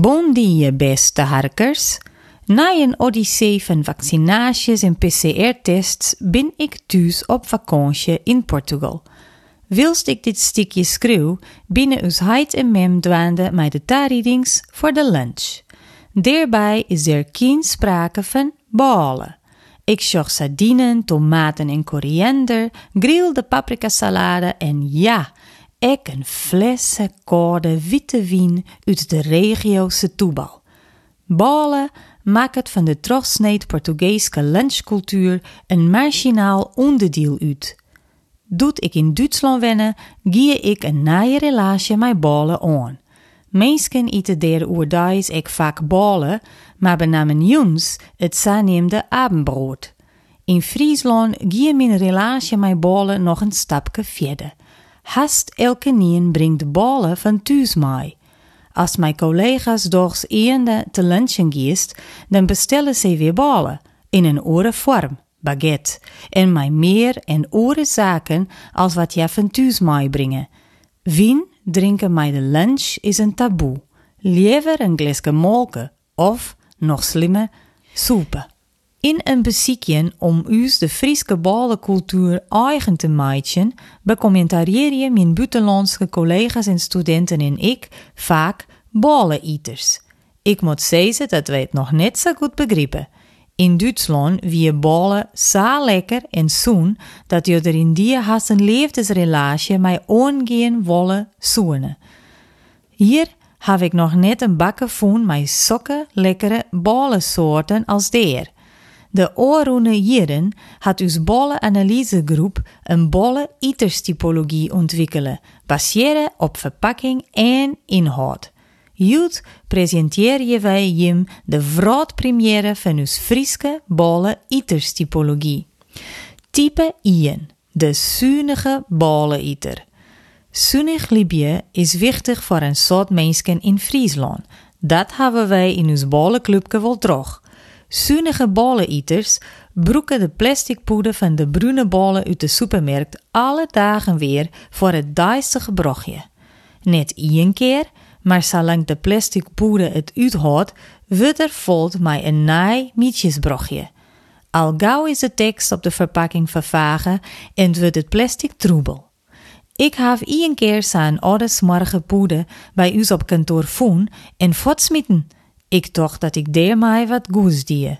Bon die beste harkers. Na een odyssee van vaccinaties en PCR-tests ben ik thuis op vakantie in Portugal. Wilst ik dit stukje schreeuw, binnen us heid en mem dwaande mij de taarriedings voor de lunch. Daarbij is er geen sprake van ballen. Ik zocht sardinen, tomaten en koriander, grilde paprikasalade en ja, ik een flessen koude witte wien uit de regio Setúbal. Ballen maakt van de trotsneed Portugese lunchcultuur een marginaal onderdeel uit. Doet ik in Duitsland wennen, gie ik een naaie relatie met ballen aan. Mensen eten der oerdijs ik vaak ballen, maar benamen juns het zaneemde abendbrood. In Friesland gie mijn relatie met ballen nog een stapje verder. Hast elke nien brengt ballen van thuis mij. Als mijn collega's dogs eende te lunchen giest, dan bestellen ze weer ballen in een oren vorm, baguette, en mij meer en oren zaken als wat jij van thuis mij brengen. Wien drinken bij de lunch is een taboe. Liever een glasje molken of, nog slimmer, soepen. In een beziekje om us de Friese ballencultuur eigen te maken, becommentariëren mijn buitenlandse collega's en studenten en ik vaak balleneaters. Ik moet zeggen dat wij het nog net zo goed begrijpen. In Duitsland wie ballen zo lekker en zoen dat je er in die haast een liefdesrelatie met ongeen wollen zoenen. Hier heb ik nog net een bakken voen met zulke lekkere ballensoorten als deer. De Oorroene Jieren had dus ballenanalysegroep een ballen-eaterstypologie ontwikkelen, baseren op verpakking en inhoud. Jut presenteer wij hem de vroegpremière van ons Frieske ballen-eaterstypologie. Type 1. De zuinige balleneater. Zuinig liefje is wichtig voor een soort mensen in Friesland. Dat hebben wij in ons ballenclubje wel terug. Zuinige balleneaters broeken de plastic poeder van de bruine ballen uit de supermarkt alle dagen weer voor het duistere brochje. Net één keer, maar zolang de plastic poeder het uithoudt, wordt er volt met een naai mietjesbrochje. Al gauw is de tekst op de verpakking vervagen en wordt het plastic troebel. Ik heb één keer zijn oude smarge poeder bij u op kantoor voen en voortsmieten. Ik dacht dat ik daarmee wat goeds die.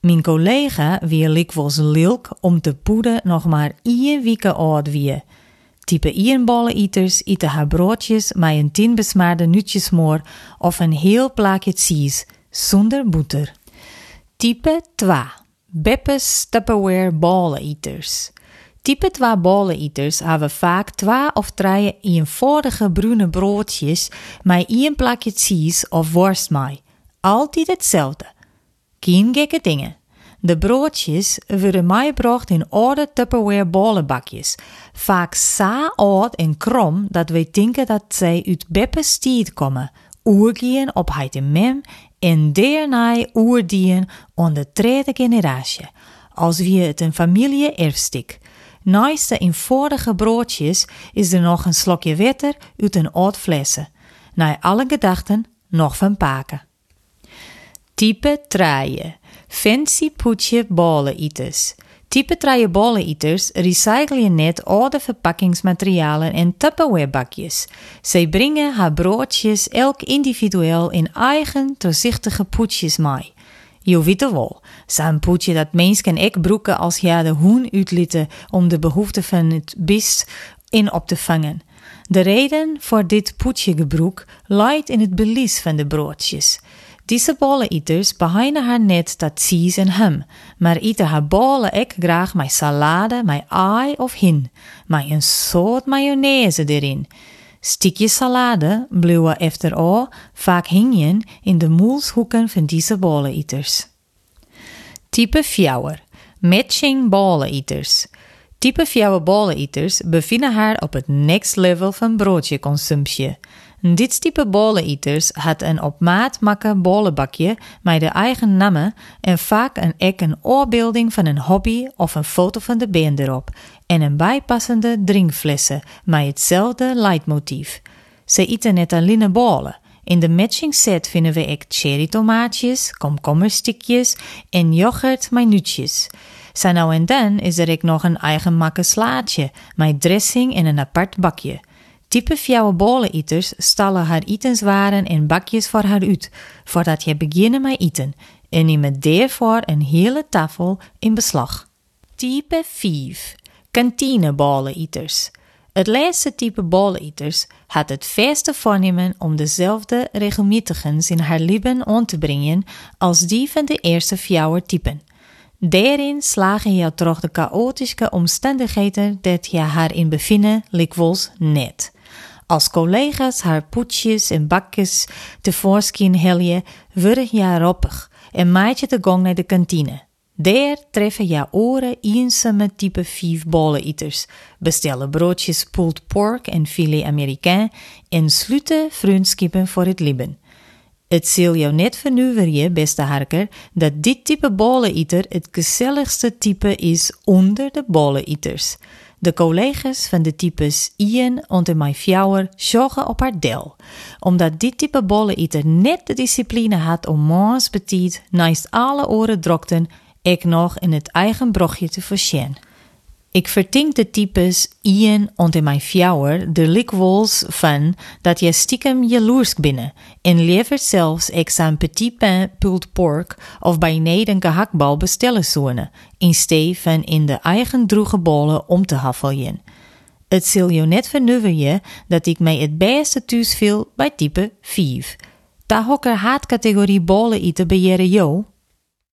Mijn collega weer likwijls lilk om de poeder nog maar één week oud wie. Type 1 balleneaters eten haar broodjes met een tien besmaarde nutjesmoor of een heel plaatje cheese, zonder boter. Type 2. Beppes Tupperware balleneaters. Type 2 balleneaters hebben vaak twee of drie eenvoudige bruine broodjes met één plakje cheese of worst. Altijd hetzelfde. Geen gekke dingen. De broodjes worden meegebracht in oude Tupperware ballenbakjes. Vaak zo oud en krom dat we denken dat zij uit Beppes tijd komen. Oergien op heid mem en daarna oerdien aan de tweede generatie. Als wie het een familie erfstik. Naast de eenvoudige broodjes is er nog een slokje water uit een oud flessen. Naar alle gedachten nog van paken. Type traaien. Fancy poetje balleneaters. Type traaie balleneaters recyclen net oude verpakkingsmaterialen en Tupperware-bakjes. Zij brengen haar broodjes elk individueel in eigen doorzichtige poetjes mee. Je weet wel, zo'n poetje dat mensen ik broeken als ja de hoen uitlieten om de behoeften van het beest in op te vangen. De reden voor dit poetjegebroek ligt in het belies van de broodjes. Deze balleneaters behinden haar net dat cheese en hem, maar eten haar ballen ik graag met salade, met ei of hin, met een soort mayonaise erin. Stikjes salade blijven echter al vaak hingen in de moelshoeken van deze balleneaters. Type 4. Matching balleneaters. Type 4 balleneaters bevinden haar op het next level van broodjeconsumptie. Dit type bolleneaters had een op maat makke bollenbakje met de eigen namen en vaak een ek een oorbeelding van een hobby of een foto van de band erop en een bijpassende drinkflessen met hetzelfde leidmotief. Ze eten net alleen bollen In de matching set vinden we ook cherrytomaatjes, komkommerstikjes en yoghurt. Zo nou en dan is er ook nog een eigen makke slaatje, met dressing in een apart bakje. Type fjouwe boleneaters stallen haar etenswaren in bakjes voor haar uit, voordat je beginnen met eten, en nemen daarvoor een hele tafel in beslag. Type 5. Kantineballeneters. Het laatste type balleneters had het vaste voornemen om dezelfde regelmatigheid in haar leven aan te brengen als die van de eerste fjouwer typen. Daarin slagen je toch de chaotische omstandigheden dat je haar in bevinden likwijls net. Als collega's haar poetjes en bakjes tevoorschijn helje, worden je roppig en maait je de gang naar de kantine. Daar treffen je oren eenzame type 5 bolleneters, bestellen broodjes pulled pork en filet américain en sluiten vriendschappen voor het lieben. Het zal jou net vernuwen, beste harker, dat dit type bolleneter het gezelligste type is onder de bolleneters. De collega's van de types Ian en mijn fjouwer zorgen op haar del. Omdat dit type bolleneter net de discipline had om morgens petit naast alle oren drokten ik nog in het eigen brochje te voorzien. Ik vertink de types Ian en mijn fjouwer de likwols van dat je stiekem jaloers binnen en liever zelfs ik zijn petit pain pulled pork of bij een gehaktbal bestellen zoenen, in stee van in de eigen droege bollen om te haffeljen. Het zul je net vernuwen dat ik mij het beste thuis viel bij type 5. Ta hokker haatcategorie bollen eten beheren jou,